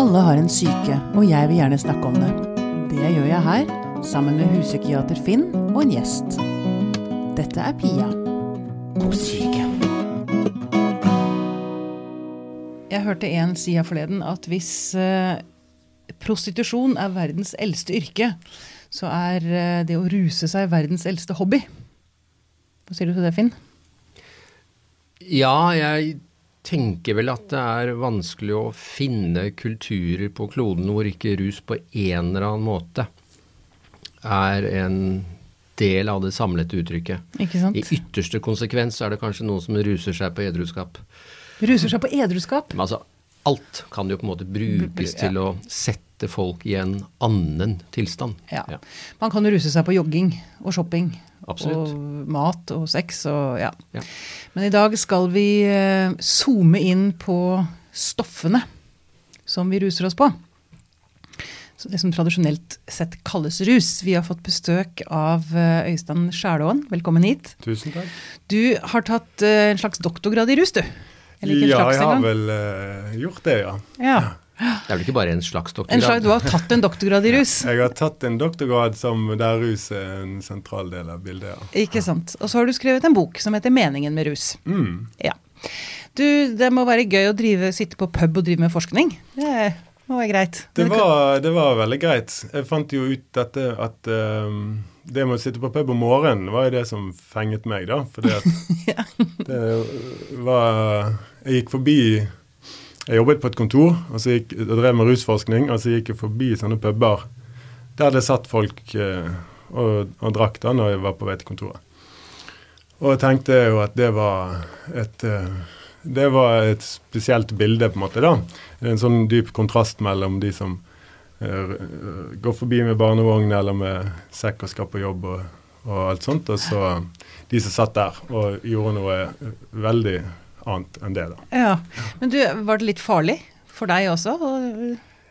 Alle har en syke, og jeg vil gjerne snakke om det. Det gjør jeg her, sammen med huspsykiater Finn og en gjest. Dette er Pia om syke. Jeg hørte en si her forleden at hvis eh, prostitusjon er verdens eldste yrke, så er eh, det å ruse seg verdens eldste hobby. Hva sier du til det, Finn? Ja, jeg tenker vel at det er vanskelig å finne kulturer på kloden hvor ikke rus på en eller annen måte er en del av det samlede uttrykket. I ytterste konsekvens er det kanskje noen som ruser seg på edruskap. Ruser seg på edruskap? Men altså, alt kan jo på en måte brukes Ja. til å sette folk i en annen tilstand. Ja. Man kan ruse seg på jogging og shopping. Absolutt. Og mat og sex og ja. Ja. Men i dag skal vi eh, zoome inn på stoffene som vi ruser oss på. Så det som tradisjonelt sett kalles rus. Vi har fått besøk av eh, Øystein Skjælaaen. Velkommen hit. Tusen takk. Du har tatt eh, en slags doktorgrad i rus, du. Eller ikke en ja, slags jeg har vel uh, gjort det, ja. Ja. Det er vel ikke bare en slags doktorgrad? En slags, du har tatt en doktorgrad i rus. Jeg har tatt en doktorgrad som der rus er en sentral del av bildet, ja. Ikke sant. Og så har du skrevet en bok som heter 'Meningen med rus'. Mm. Ja. Du, det må være gøy å drive, sitte på pub og drive med forskning. Det må være greit. Det, var, det var veldig greit. Jeg fant jo ut dette at um det med å sitte på pub om morgenen var jo det som fenget meg, da. Fordi at Ja. det var Jeg gikk forbi Jeg jobbet på et kontor og gikk, og drev med rusforskning, og så gikk jeg forbi sånne puber der det satt folk eh, og, og drakk da når jeg var på vei til kontoret. Og jeg tenkte jo at det var et eh, det var et spesielt bilde, på en måte. da. En sånn dyp kontrast mellom de som eh, går forbi med barnevogn eller med sekk og skal på jobb og, og alt sånt, og så de som satt der og gjorde noe eh, veldig annet enn det. da. Ja. Men du, var det litt farlig for deg også å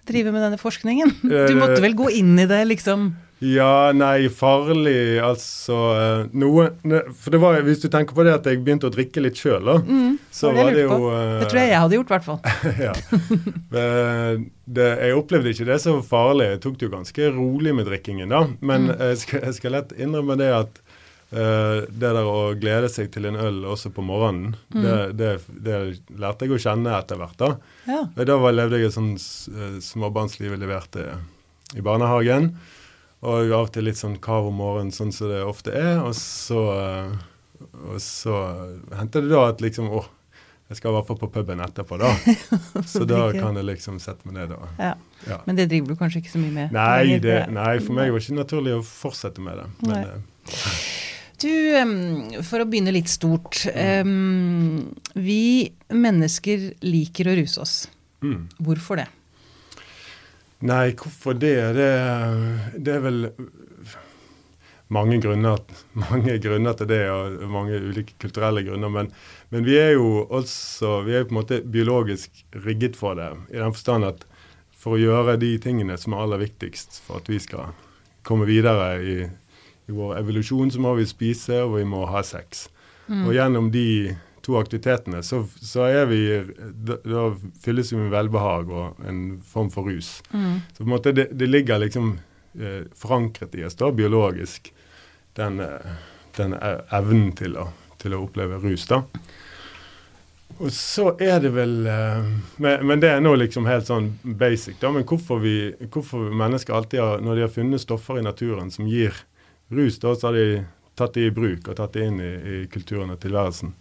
drive med denne forskningen? Du måtte vel gå inn i det, liksom? Ja, nei, farlig Altså eh, noe For det var, hvis du tenker på det at jeg begynte å drikke litt sjøl, da, så Mm, det var det jo eh, Det tror jeg jeg hadde gjort, i hvert fall. ja. Det, jeg opplevde ikke det så farlig. Jeg tok det jo ganske rolig med drikkingen, da. Men Mm. jeg, skal, jeg skal lett innrømme det at eh, det der å glede seg til en øl også på morgenen, Mm. det, det, det lærte jeg å kjenne etter hvert. Da Ja. Da var, levde jeg et sånn uh, småbarnsliv jeg leverte i barnehagen. Og av og til litt sånn kav om morgenen, sånn som det ofte er. Og så, eh, og så hendte det da at liksom Å, jeg skal i hvert fall på puben etterpå, da. Så da kan jeg liksom sette meg ned og Ja. ja. Men det driver du kanskje ikke så mye med? Nei, det, nei, for meg var det ikke naturlig å fortsette med det. Men eh, Du, for å begynne litt stort. Um, vi mennesker liker å ruse oss. mm. Hvorfor det? Nei, hvorfor det? Det, det er vel mange grunner, mange grunner til det, og mange ulike kulturelle grunner. Men, men vi er jo også vi er på en måte biologisk rigget for det. I den forstand at for å gjøre de tingene som er aller viktigst for at vi skal komme videre i, i vår evolusjon, så må vi spise, og vi må ha sex. Og gjennom de to aktivitetene så, så er vi da, da fylles vi med velbehag og en form for rus. Så på en måte det, det ligger liksom eh, forankret i oss da, biologisk, den, eh, den e- evnen til å, til å oppleve rus. da. Og så er det vel eh, men, men det er nå liksom helt sånn basic, da. Men hvorfor, vi, hvorfor mennesker alltid har Når de har funnet stoffer i naturen som gir rus, da, så har de tatt det i bruk og tatt det inn i, i kulturen og tilværelsen.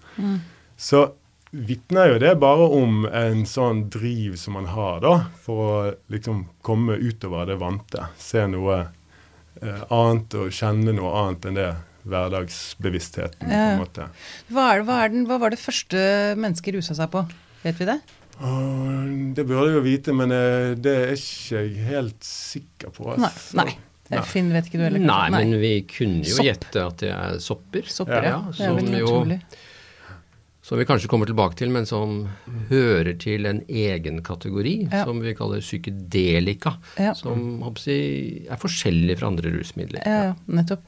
Så vitner jo det bare om en sånn driv som man har, da, for å liksom komme utover det vante. Se noe eh, annet og kjenne noe annet enn det hverdagsbevisstheten, på en måte. Hva, er, hva, den, hva var det første mennesket rusa seg på? Vet vi det? Det burde jeg jo vite, men eh, det er ikke jeg helt sikker på. Nei. nei. Nei. Finn vet ikke du heller? Nei, men vi kunne jo Sopp. gjette at det er sopper. Sopper, ja. Ja, det er som jo- utrolig. Som vi kanskje kommer tilbake til, men som hører til en egen kategori Ja. som vi kaller psykedelika. Ja. Som jeg, er forskjellig fra andre rusmidler. Ja, nettopp.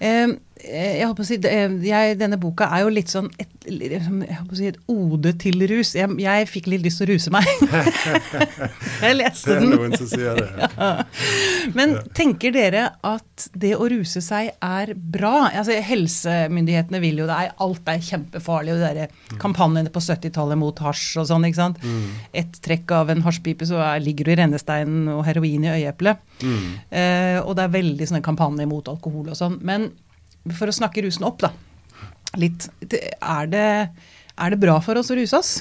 Eh, jeg håper å si, jeg, Denne boka er jo litt sånn et, jeg håper å si, et ode til rus. Jeg, jeg fikk litt lyst til å ruse meg. jeg leste den. Det er noen som sier det. Ja. Men tenker dere at det å ruse seg er bra? Altså, helsemyndighetene vil jo det. Er, alt er kjempefarlig. og de mm. Kampanjene på 70-tallet mot hasj og sånn. ikke sant? Mm. Et trekk av en hasjpipe, så er, ligger du i rennesteinen og heroin i øyeeplet. Mm. Eh, og det er veldig sånne kampanjer mot alkohol og sånn. Men for å snakke rusen opp, da. Litt. Er det, er det bra for oss å ruse oss?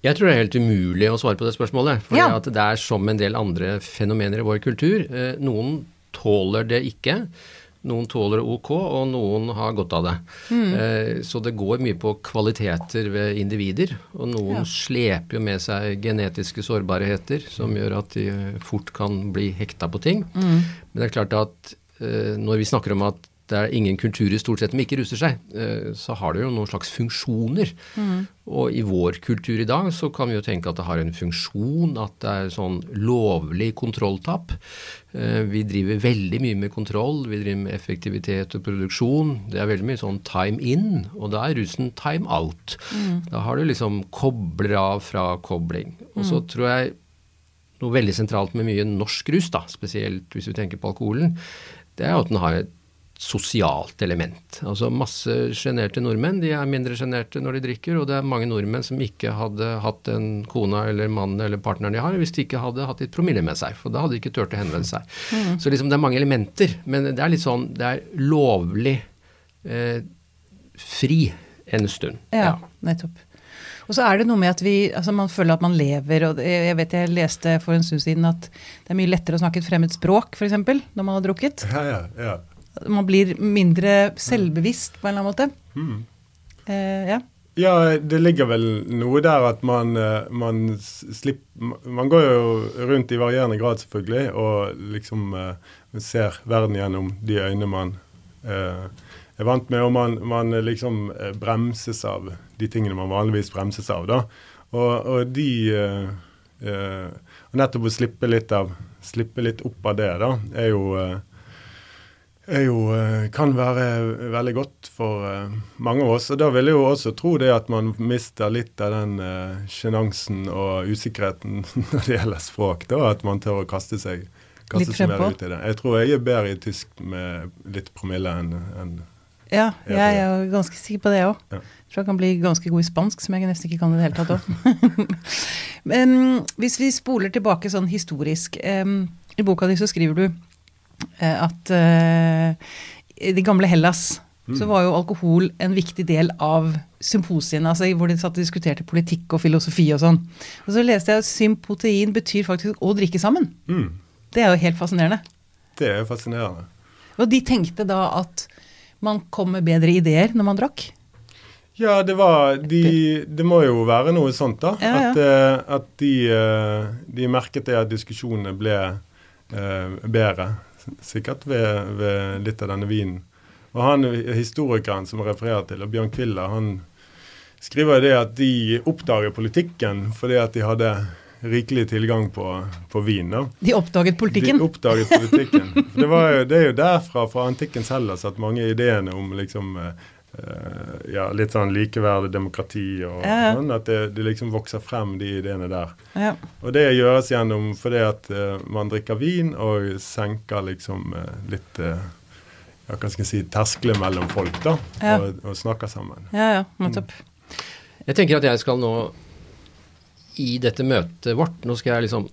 Jeg tror det er helt umulig å svare på det spørsmålet. For ja. det er som en del andre fenomener i vår kultur. Eh, noen tåler det ikke. Noen tåler det ok, og noen har godt av det. Mm. Eh, så det går mye på kvaliteter ved individer. Og noen ja. sleper jo med seg genetiske sårbarheter som gjør at de fort kan bli hekta på ting. Mm. Men det er klart at når vi snakker om at det er ingen kulturer stort sett som ikke ruster seg, eh, så har det jo noen slags funksjoner. Mm. Og i vår kultur i dag så kan vi jo tenke at det har en funksjon, at det er sånn lovlig kontrolltap. Eh, vi driver veldig mye med kontroll, vi driver med effektivitet og produksjon. Det er veldig mye sånn time in, og da er russen time out. Mm. Da har du liksom kobler av fra kobling. Og så mm. tror jeg noe veldig sentralt med mye norsk rus, da, spesielt hvis vi tenker på alkoholen, det er at den har et sosialt element. Altså Masse sjenerte nordmenn de er mindre sjenerte når de drikker, og det er mange nordmenn som ikke hadde hatt den kona eller mannen eller partneren de har, hvis de ikke hadde hatt litt promille med seg. For da hadde de ikke turt å henvende seg. Mm. Så liksom det er mange elementer. Men det er litt sånn Det er lovlig eh, fri en stund. Ja, ja. nettopp. Og så er det noe med at vi, altså man føler at man lever. og Jeg vet jeg leste for en stund siden at det er mye lettere å snakke et fremmed språk f.eks. når man har drukket. Ja, ja, ja. Man blir mindre selvbevisst på en eller annen måte. Mm. Eh, ja. ja. det ligger vel noe der at man, eh, man slipper Man går jo rundt i varierende grad, selvfølgelig, og liksom eh, ser verden gjennom de øynene man eh, er vant med, og man, man, liksom bremses av de tingene man vanligvis bremses av. da. Og, og de uh, Nettopp å slippe litt, av, slippe litt opp av det, da, er jo, eh, er jo kan være veldig godt for mange av oss. Og da vil jeg jo også tro det at man mister litt av den sjenansen og usikkerheten når det gjelder språk. da, At man tør å kaste seg, kaste seg mer ut i det. Jeg tror jeg er bedre i tysk med litt promille enn en, Ja, jeg er jo ganske sikker på det òg. Ja tror jeg kan bli ganske god i spansk, som jeg nesten ikke kan i det hele tatt òg. Men hvis vi spoler tilbake sånn historisk um, I boka di så skriver du uh, at uh, i det gamle Hellas mm. så var jo alkohol en viktig del av symposiene, altså hvor de satt og diskuterte politikk og filosofi og sånn. Og så leste jeg at sympotein betyr faktisk å drikke sammen. Mm. Det er jo helt fascinerende. Det er fascinerende. Og de tenkte da at man kom med bedre ideer når man drakk? Ja, det var de, Det må jo være noe sånt, da. Ja, ja. At, uh, at de, uh, de, merket det at diskusjonene ble uh, bedre. Sikkert ved, ved, litt av denne vinen. Og han historikeren som refererer til, og Bjørn Kviller, han skriver det at de oppdager politikken fordi at de hadde rikelig tilgang på, på vin. da. De oppdaget politikken? De oppdaget politikken. For det, var, det er jo derfra, fra antikkens Hellas, at mange ideene om liksom ja, litt sånn likeverd, demokrati og ja, sånn. At det, det, liksom vokser frem, de ideene der. Ja. Og det gjøres gjennom fordi at uh, man drikker vin og senker liksom uh, litt uh, ja, hva skal jeg si, terskelen mellom folk, da, og, og, snakker sammen. Ja, ja, nettopp. Mm. Jeg tenker at jeg skal nå i dette møtet vårt Nå skal jeg liksom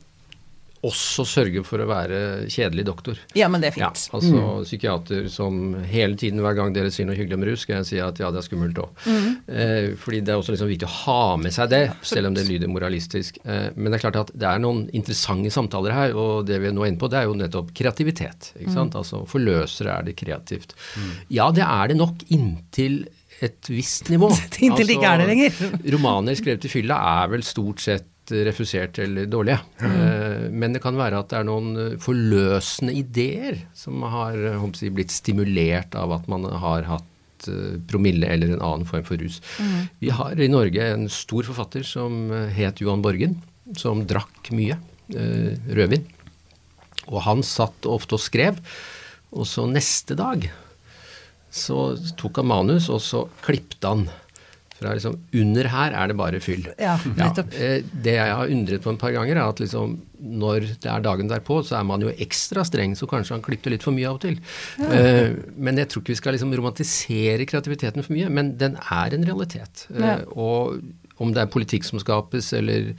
også sørge for å være kjedelig doktor. Ja, men det er fint. Ja, altså mm. psykiater som hele tiden, hver gang dere sier noe hyggelig om rus, skal jeg si at ja, det er skummelt òg. Mm. Eh, fordi det er også liksom viktig å ha med seg det, selv om det lyder moralistisk. Eh, men det er klart at det er noen interessante samtaler her, og det vi er nå inne på, det er jo nettopp kreativitet. ikke sant? Mm. Altså forløsere er det kreativt. Mm. Ja, det er det nok inntil et visst nivå. inntil det ikke er det lenger. romaner skrevet i fylla er vel stort sett refusert eller dårlige. Mm. Men det kan være at det er noen eh, forløsende ideer som har si, blitt stimulert av at man har hatt eh, promille eller en annen form for rus. Mm. Vi har i Norge en stor forfatter som het Johan Borgen, som drakk mye rødvin. Og han satt ofte og skrev, og så neste dag så tok han manus, og så klippte han. Fra liksom Under her er det bare fyll. Ja, nettopp. eh, det jeg har undret på en par ganger, er at liksom når det er dagen derpå, så er man jo ekstra streng, så kanskje han klippte litt for mye av og til. Eh, men jeg tror ikke vi skal liksom romantisere kreativiteten for mye, men den er en realitet. Eh, Ja. og om det er politikk som skapes, eller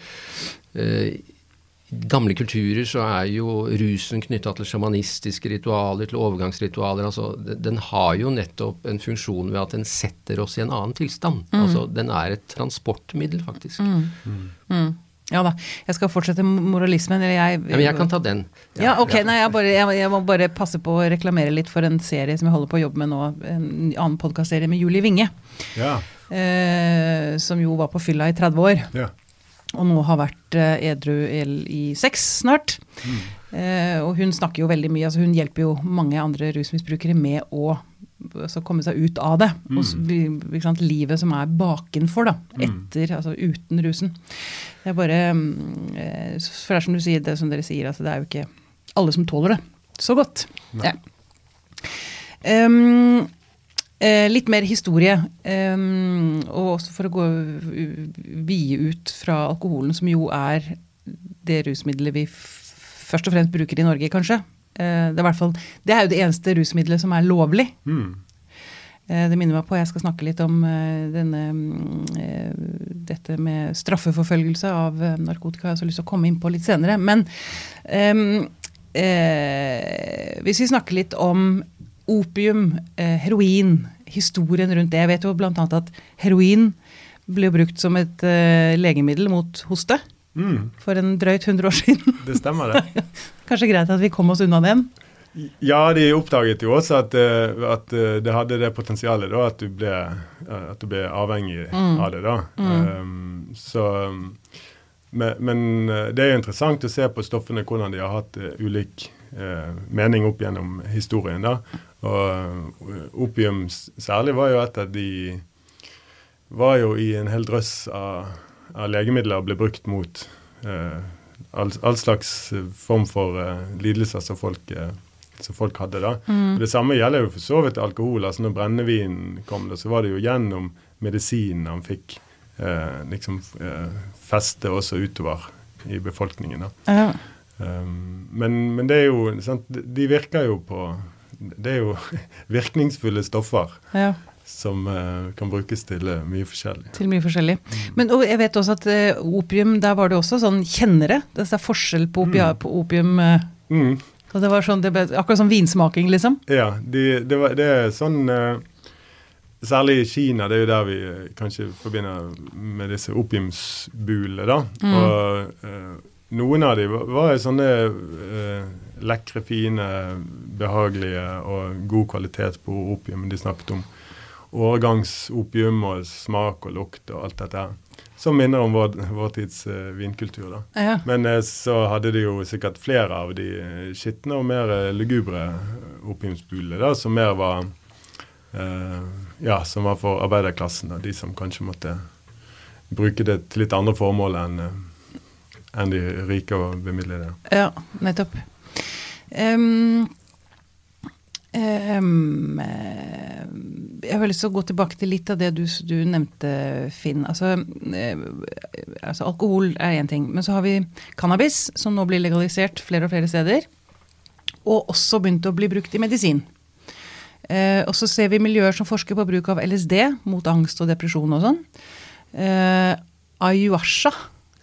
gamle kulturer, så er jo rusen knytta til sjamanistiske ritualer, til overgangsritualer. altså Den har jo nettopp en funksjon ved at den setter oss i en annen tilstand. Altså Den er et transportmiddel, faktisk. Mm. Ja da. Jeg skal fortsette moralismen. Eller jeg Ja, men jeg kan ta den. Ja, ok. Nei, jeg, bare, jeg, jeg må bare passe på å reklamere litt for en serie som jeg holder på å jobbe med nå. En annen podkastserie med Julie Winge. Ja. Eh, som jo var på fylla i 30 år. ja. Og nå har vært eh, edru i, seks snart. Eh, og hun snakker jo veldig mye. altså Hun hjelper jo mange andre rusmisbrukere med å altså, komme seg ut av det. Og s- sant, livet som er bakenfor, da. Etter, altså uten rusen. Det er bare mm, eh, For det er som du sier, det som dere sier, altså det er jo ikke alle som tåler det så godt. Ja. Um, eh, litt mer historie, Eh, og også for å gå vide ut fra alkoholen, som jo er det rusmiddelet vi først og fremst bruker i Norge, kanskje. Eh, det, er fall, det er jo det eneste rusmiddelet som er lovlig. Mm. Eh, Det minner meg på, jeg skal snakke litt om eh, denne, eh, dette med straffeforfølgelse av narkotika. Jeg har så lyst til å komme inn på litt senere. Men em, eh, hvis vi snakker litt om opium, eh, heroin, historien rundt det. Jeg vet jo bl.a. at heroin ble brukt som et eh, legemiddel mot hoste Mm. for en drøyt 100 år siden. Det stemmer, det. Kanskje greit at vi kom oss unna den? Ja, de oppdaget jo også at, eh, at det hadde det potensialet da, at du ble, at du ble avhengig av det. da. Um, så, men, men det er jo interessant å se på stoffene hvordan de har hatt ulik eh, mening opp gjennom historien. da. Og eh, opium særlig var jo et av de var jo i en hel drøss av, av legemidler ble brukt mot eh, all, all slags eh, form for eh, lidelser som folk, eh, som folk hadde. da. Mm. Det samme gjelder jo for så vidt alkohol. altså Når brennevinen kom, da, så var det jo gjennom medisinen han fikk eh, liksom feste også utover i befolkningen. da. Ja. Um, men, men det er jo sant, De virker jo på Det er jo virkningsfulle stoffer ja. som uh, kan brukes til uh, mye forskjellig. Til mye forskjellig. Men og jeg vet også at uh, opium, der var det også sånn kjennere. Det er forskjell på, opia, på opium. Mm, Så det var sånn, det ble, akkurat som vinsmaking, liksom. ja, de, det, var, det er sånn Særlig i Kina, det er jo der vi kanskje forbinder med disse opiumsbulene. da. Og eh, noen av de var, var sånne lekre, fine, behagelige og god kvalitet på opium. De snakket om årgangsopium og smak og lukt og alt dette her. Som minner om vår, vår tids uh, vinkultur. da. Ja. Men uh, så hadde de jo sikkert flere av de eh, skitne og mer eh, lugubre opiumsbulene, da, som mer var Ja, som var for arbeiderklassen, da, de som kanskje måtte bruke det til litt andre formål enn enn de rike og bemidlede. Ja, nettopp. Em, eh, jeg har lyst til å gå tilbake til litt av det du, du nevnte, Finn. Altså, eh, altså alkohol er én ting, men så har vi cannabis, som nå blir legalisert flere og flere steder. Og også begynt å bli brukt i medisin. Eh, og så ser vi miljøer som forsker på bruk av LSD mot angst og depresjon og sånn. Eh, ayahuasca,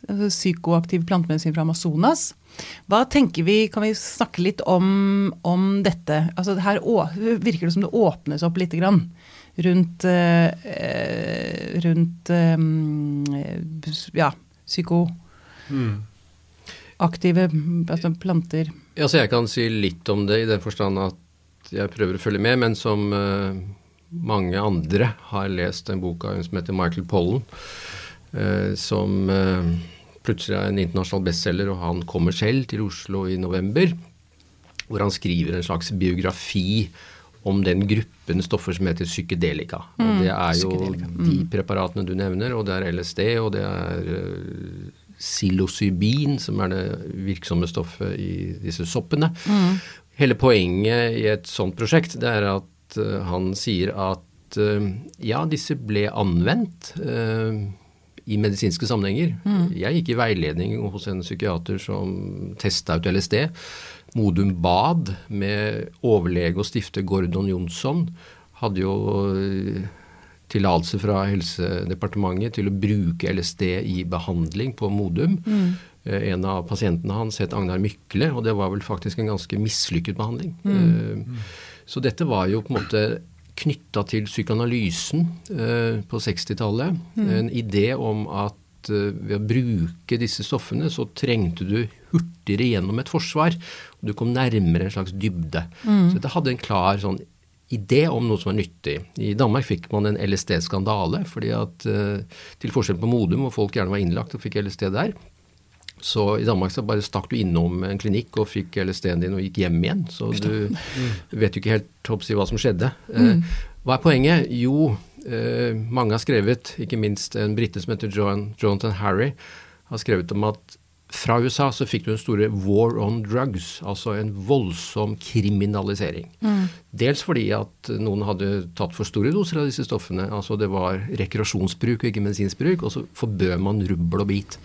altså psykoaktiv plantemedisin fra Amazonas. Hva tenker vi, Kan vi snakke litt om, om dette? Altså Her å, virker det som det åpnes opp litt grann rundt, eh, rundt eh, ja, psykoaktive altså planter. Ja, så jeg kan si litt om det i den forstand at jeg prøver å følge med, men som eh, mange andre har lest en bok av en som heter Michael Pollen, eh, som eh, plutselig er en internasjonal bestselger, og han kommer selv til Oslo i november, hvor han skriver en slags biografi om den gruppen stoffer som heter psykedelika. Mm, det er jo mm. de preparatene du nevner, og det er LSD, og det er psilocybin, som er det virksomme stoffet i disse soppene. Hele poenget i et sånt prosjekt det er at at uh, han sier at uh, ja, disse ble anvendt uh, i medisinske sammenhenger. Mm. Jeg gikk i veiledning hos en psykiater som testa ut LSD. Modum Bad med overlege og stifter Gordon Jonsson hadde jo tillatelse fra Helsedepartementet til å bruke LSD i behandling på Modum. Mm. Eh, en av pasientene hans het Agnar Mykle, og det var vel faktisk en ganske mislykket behandling. Mm. Så dette var jo på en måte knytta til psykoanalysen eh, på 60-tallet. Mm. En idé om at ved å bruke disse stoffene, så trengte du hurtigere gjennom et forsvar. og Du kom nærmere en slags dybde. Mm. Så dette hadde en klar sånn idé om noe som er nyttig. I Danmark fikk man en LSD-skandale, fordi at til forskjell på Modum, hvor folk gjerne var innlagt og fikk LSD der, så i Danmark så bare stakk du innom en klinikk og fikk LSD-en din og gikk hjem igjen. Så du mm. vet jo ikke helt hoppsi, hva som skjedde. Eh, mm. Hva er poenget? Jo, eh, mange har skrevet, ikke minst en brite som heter John, Jonathan Harry, har skrevet om at fra USA så fikk du den store war on drugs, altså en voldsom kriminalisering. Mm. Dels fordi at noen hadde tatt for store doser av disse stoffene. altså Det var rekreasjonsbruk og ikke medisinsk bruk, og så forbød man rubbel og bit.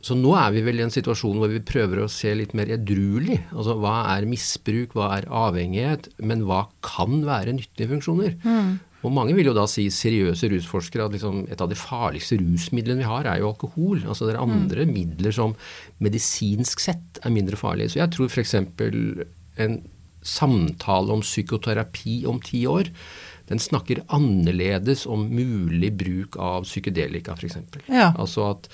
Så nå er vi vel i en situasjon hvor vi prøver å se litt mer edruelig. Altså hva er misbruk, hva er avhengighet, men hva kan være nyttige funksjoner? Mm. Og mange vil jo da si, seriøse rusforskere, at liksom et av de farligste rusmidlene vi har, er jo alkohol. Altså det er andre mm. midler som medisinsk sett er mindre farlige. Så jeg tror f.eks. en samtale om psykoterapi om ti år, den snakker annerledes om mulig bruk av psykedelika, f.eks. Ja. Altså at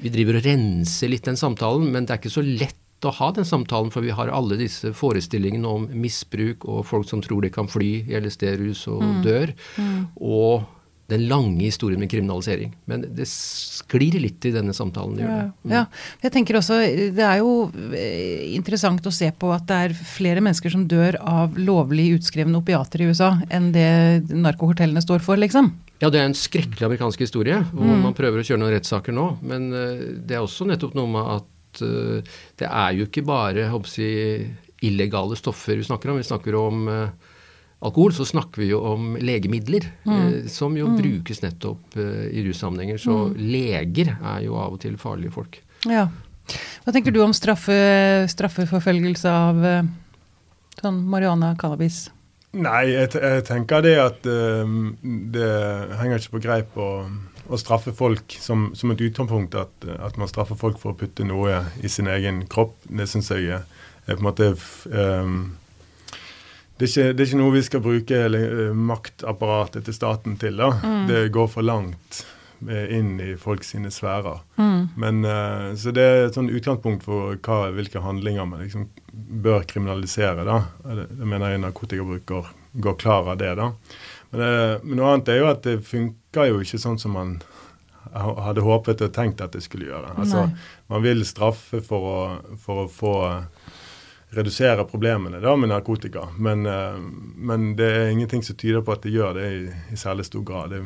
vi driver og renser litt den samtalen, men det er ikke så lett å ha den samtalen, for vi har alle disse forestillingene om misbruk og folk som tror de kan fly i LSD-rus og mm. dør, mm. og den lange historien med kriminalisering. Men det sklir litt i denne samtalen. Ja, mm. ja, jeg tenker også, Det er jo eh, interessant å se på at det er flere mennesker som dør av lovlig utskrevne opiater i USA, enn det narkohotellene står for, liksom. Ja, det er en skrekkelig amerikansk historie, hvor mm. man prøver å kjøre noen rettssaker nå. Men uh, det er også nettopp noe med at uh, det er jo ikke bare jeg, illegale stoffer vi snakker om. Vi snakker om uh, alkohol, så snakker vi jo om legemidler. Mm. som jo mm. brukes nettopp i russammenhenger. Så mm. leger er jo av og til farlige folk. Ja. Hva tenker du om straffe, straffeforfølgelse av sånn marihuana, cannabis? Nei, jeg, jeg, tenker det at um, det henger ikke på greip å, å straffe folk som, som, et utgangspunkt. At, at, man straffer folk for å putte noe i sin egen kropp. Det syns jeg er, er, på en måte um, det, er ikke, det, er ikke, noe vi skal bruke eller, maktapparatet til staten til. da. Mm. Det går for langt inn i folk sine sfærer. Mm. Men, uh, så det er et sånn utgangspunkt for hva, hvilke handlinger man liksom bør kriminalisere. da. Det mener jeg narkotikabruker går, klar av det. da. Men, det, men, noe annet er jo at det funker jo ikke sånn som man hadde håpet og tenkt at det skulle gjøre. Altså, Man vil straffe for å, for å få redusere problemene da med narkotika. Men, uh, men, det er ingenting som tyder på at det gjør det i, i særlig stor grad. Det,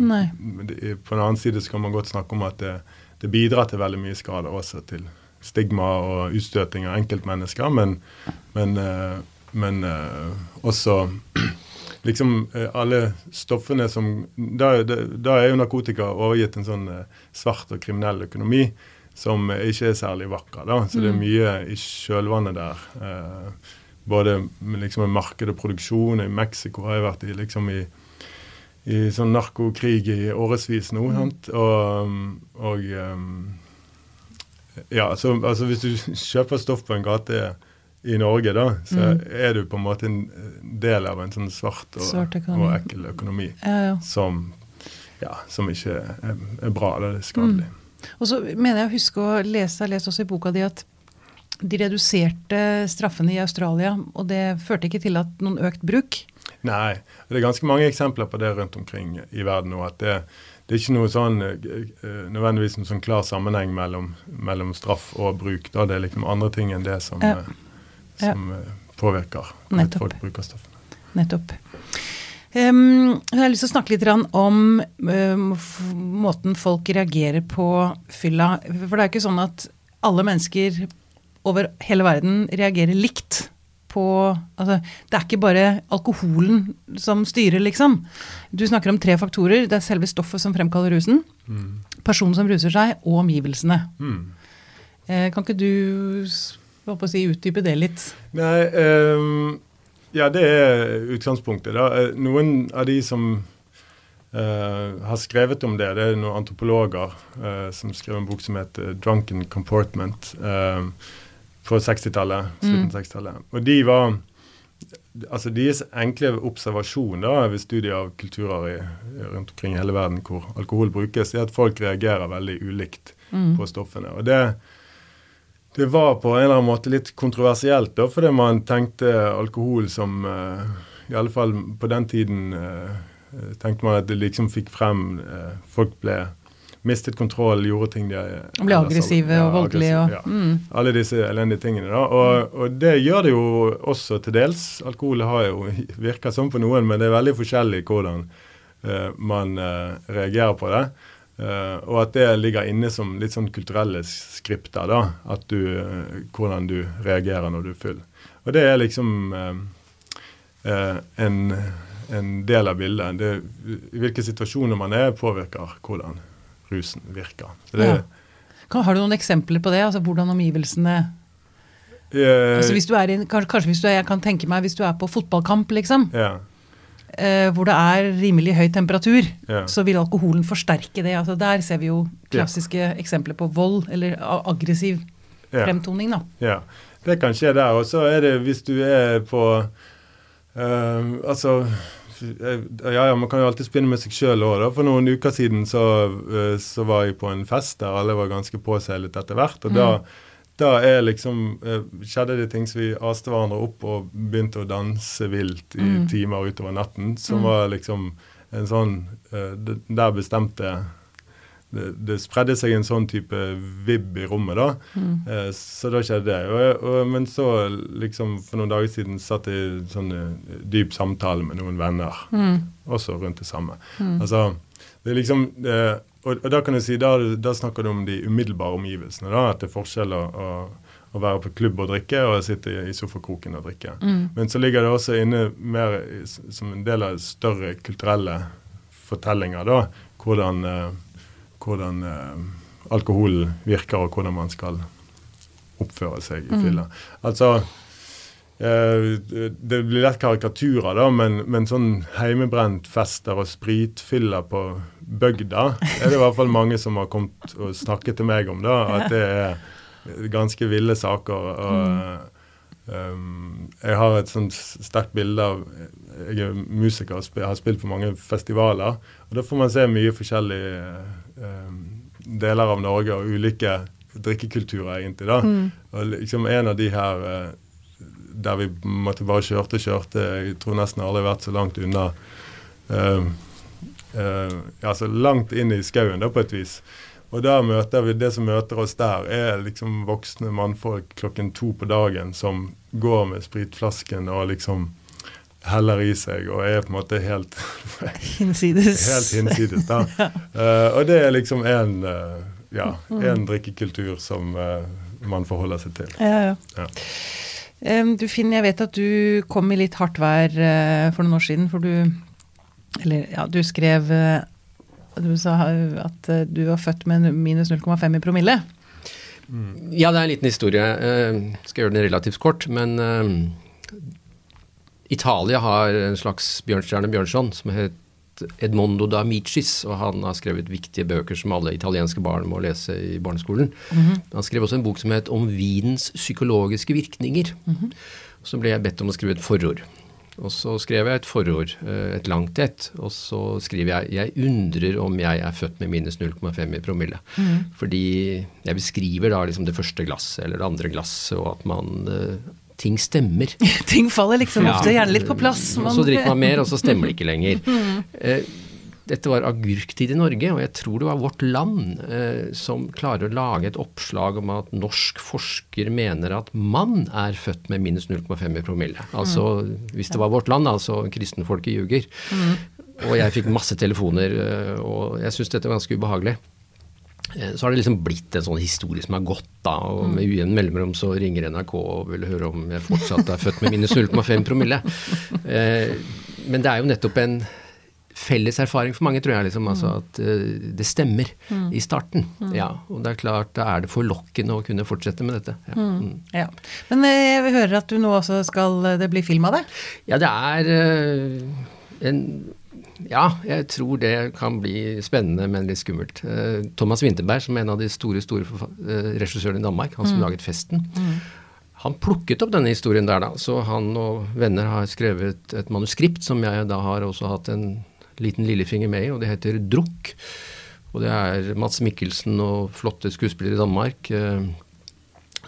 det, på den annen side så kan man godt snakke om at det, det bidrar til veldig mye skade også til stigma og utstøting av enkeltmennesker, men, men, uh, men uh, også liksom alle stoffene som da, da, er jo narkotika overgitt en sånn svart og kriminell økonomi som ikke er særlig vakker. da, Så det er mm. mye i kjølvannet der. Eh, både liksom i marked og produksjon. I Mexico har jeg vært i liksom i, i sånn narkokrig i årevis nå. Mm. Og, og um, Ja, så altså hvis du kjøper stoff på en gate i Norge, da, så mm. er du på en måte en del av en sånn svart og, og ekkel økonomi ja, ja. Som, ja, som ikke er, er bra. Det er skadelig. Mm. Og så mener jeg å huske å lese, jeg har lest også i boka di at de reduserte straffene i Australia, og det førte ikke til at noen økt bruk? Nei, det er ganske mange eksempler på det rundt omkring i verden nå. at det, det er ikke noe sånn, eh, nødvendigvis en sånn klar sammenheng mellom, mellom, straff og bruk. Da det er liksom andre ting enn det som, ja. Eh, som ja. Eh, påvirker at folk bruker stoffene. Nettopp. Um, jeg har lyst til å snakke litt om um, måten folk reagerer på fylla. For det er ikke sånn at alle mennesker over hele verden reagerer likt på altså, Det er ikke bare alkoholen som styrer, liksom. Du snakker om tre faktorer. Det er selve stoffet som fremkaller rusen, personen som ruser seg, og omgivelsene. Mm. Uh, kan ikke du si, utdype det litt? Nei, ehm, ja, det er utgangspunktet. da. Eh, Noen av de som Uh, har skrevet om det, det er noen antropologer uh, som skrev en bok som heter 'Drunken Comportment' uh, på 60-tallet. Slutten av 60-tallet. Og de var Altså Deres enkle observasjon da, ved studier av kulturer i, rundt omkring i hele verden hvor alkohol brukes, er at folk reagerer veldig ulikt på stoffene. Og det, det var på en eller annen måte litt kontroversielt, da, fordi man tenkte alkohol som uh, I alle fall på den tiden eh, tenkte man at det liksom fikk frem eh, Folk ble mistet kontroll, gjorde ting de Og ble aggressive og voldelige og ja. mm. Alle disse elendige tingene. da, og, og det gjør det jo også til dels. Alkohol har jo virker sånn på noen, men det er veldig forskjellig hvordan uh, man uh, reagerer på det. Eh, og at det ligger inne som litt sånn kulturelle skripter. da, at du, uh, Hvordan du reagerer når du er full. Og det er liksom uh, en, en del av bildet. Det, I hvilke situasjoner man er, påvirker hvordan rusen virker. Det, Ja. Kan, har du noen eksempler på det? Altså Hvordan omgivelsene altså hvis du er i, kanskje, kanskje hvis du er, jeg kan tenke meg hvis du er på fotballkamp, liksom, ja, eh, hvor det er rimelig høy temperatur, Ja. så vil alkoholen forsterke det. Altså Der ser vi jo klassiske eksempler på vold, eller aggressiv ja. fremtoning, da. Ja, det kan skje der. Og så er det hvis du er på eh, Altså ja, ja, Man kan jo alltid spinne med seg sjøl òg. For noen uker siden så, eh, så var jeg på en fest der alle var ganske påseilet etter hvert. Og da, da er liksom, eh, skjedde det ting som vi aste hverandre opp og begynte å danse vilt i timer utover natten. Som var liksom en sånn eh, Der bestemte det, det spredde seg en sånn type vibb i rommet, da. Eh, så da skjedde det. Og, og, men så, liksom, for noen dager siden satt jeg i sånn dyp samtale med noen venner, også rundt det samme. Altså, det er liksom eh, og, og da kan du si, da, da snakker du om de umiddelbare omgivelsene. da, At det er forskjell å, å, være på klubb og drikke og sitte i, i sofakroken og drikke. Men så ligger det også inne mer som en del av større kulturelle fortellinger, da, hvordan eh, hvordan eh, alkoholen virker, og hvordan man skal oppføre seg i fylla. Altså eh, Det blir lett karikaturer, da, men, men sånn heimebrent fester og spritfyller på bygda er det i hvert fall mange som har kommet og snakket til meg om. da, At det er ganske ville saker. og Um, jeg har et sånt sterkt bilde av Jeg er musiker og har spilt på mange festivaler. og Da får man se mye forskjellige um, deler av Norge og ulike drikkekulturer, egentlig. da. Og liksom En av de her eh, der vi måtte bare kjørte og kjørte Jeg tror nesten aldri har vært så langt unna uh, uh, ja, så langt inn i skauen, da, på et vis. Og der møter vi, Det som møter oss der, er liksom voksne mannfolk klokken to på dagen som går med spritflasken og liksom heller i seg og er på en måte helt, Hinsides. helt hinsides. da. Uh, og det er liksom en, uh, ja, en drikkekultur som uh, man forholder seg til. Ja, ja. Ja. Du Finn, jeg vet at du kom i litt hardt vær eh, for noen år siden, for du Eller ja, du skrev eh, Du sa at eh, du var født med minus 0,5 i promille. Ja, det er en liten historie. Jeg skal gjøre den relativt kort. Men Italia har en slags Bjørnstjerne Bjørnson som het Edmondo da Micis, og han har skrevet viktige bøker som alle italienske barn må lese i barneskolen. Han skrev også en bok som het Om vinens psykologiske virkninger. Så ble jeg bedt om å skrive et forord. Og så skrev jeg et forord, eh, et langt et, og så skriver jeg 'Jeg undrer om jeg er født med minus 0,5 i promille'. Fordi jeg beskriver da liksom det første glasset eller det andre glasset, og at man eh, Ting stemmer. Ting faller liksom Ja. ofte gjerne litt på plass. Man... så drikker man mer, og så stemmer det ikke lenger. Eh, Dette var agurktid i Norge, og jeg tror det var Vårt Land eh, som klarer å lage et oppslag om at norsk forsker mener at mann er født med minus 0,5 i promille. Altså, hvis det var Vårt Land, altså kristenfolket ljuger. Og jeg fikk masse telefoner, eh, og jeg syns dette var ganske ubehagelig. Eh, så har det liksom blitt en sånn historie som har gått da, og med ujevn mellomrom så ringer NRK og vil høre om jeg fortsatt er født med minus 0,5 promille. Eh, men det er jo nettopp en felles erfaring for mange, tror jeg, liksom, altså at uh, det stemmer mm. i starten. Mm. Ja, og det er klart, da er det forlokkende å kunne fortsette med dette. Ja. Mm. ja. Men jeg hører at du nå også skal det bli film av det? Ja, det er en ja, jeg tror det kan bli spennende, men litt skummelt. Uh, Thomas Winterberg, som er en av de store store uh, regissørene i Danmark, han som mm. laget 'Festen', mm. han plukket opp denne historien der, da. Så han og venner har skrevet et manuskript som jeg da har også hatt en liten lillefinger med i, og det heter 'Drukk'. Og det er Mats Mikkelsen og flotte skuespillere i Danmark uh,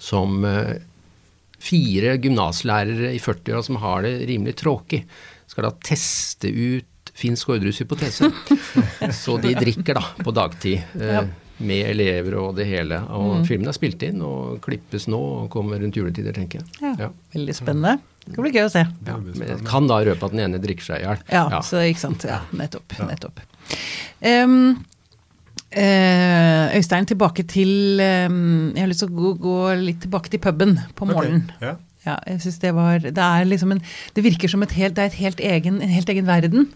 som fire gymnaslærere i 40-åra som har det rimelig tråkig, skal da teste ut finsk ordrushypotese. så de drikker da på dagtid. Ja. med elever og det hele. Og mm. filmen er spilt inn og klippes nå og kommer rundt juletider, tenker jeg. Ja, ja. Veldig spennende. Det kan bli gøy å se. Ja, kan da røpe at den ene drikker seg i hjel. Ja, ja, så ikke sant. Ja, nettopp. nettopp. Um, Øystein, tilbake til um, Jeg har lyst til å gå, gå, litt tilbake til puben på morgenen. Okay. Ja. ja. jeg synes det var Det er liksom en Det virker som et helt, det er et helt egen, en helt egen verden.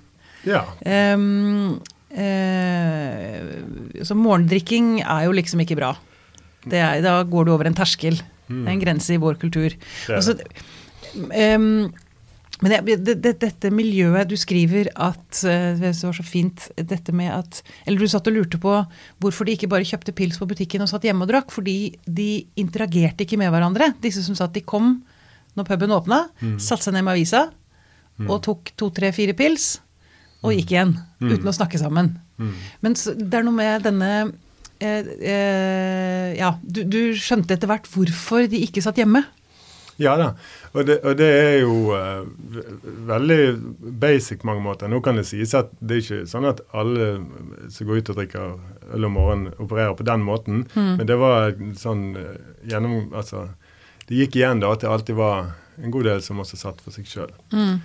Ja. Um, uh, så morgendrikking er jo liksom ikke bra. Er, da går du over en terskel. Mm. En grense i vår kultur. Også, um, men det, det, dette miljøet Du skriver at eh, Det var så fint dette med at Eller du satt og lurte på hvorfor de ikke bare kjøpte pils på butikken og satt hjemme og drakk. Fordi de interagerte ikke med hverandre. Disse som satt, de kom når puben åpna, mm. satte seg ned med avisa mm. og tok to, tre, fire pils og gikk igjen. Mm. Uten å snakke sammen. Mm. Men det er noe med denne eh, eh, Ja, du, du, skjønte etter hvert hvorfor de ikke satt hjemme. Ja da, og det, og det er jo uh, veldig basic mange måter. Nå kan det sies at det er ikke sånn at alle som går ut og drikker øl om morgenen, opererer på den måten. Mm. Men det var sånn uh, gjennom Altså, det gikk igjen da at det alltid var en god del som også satt for seg sjøl. Eh,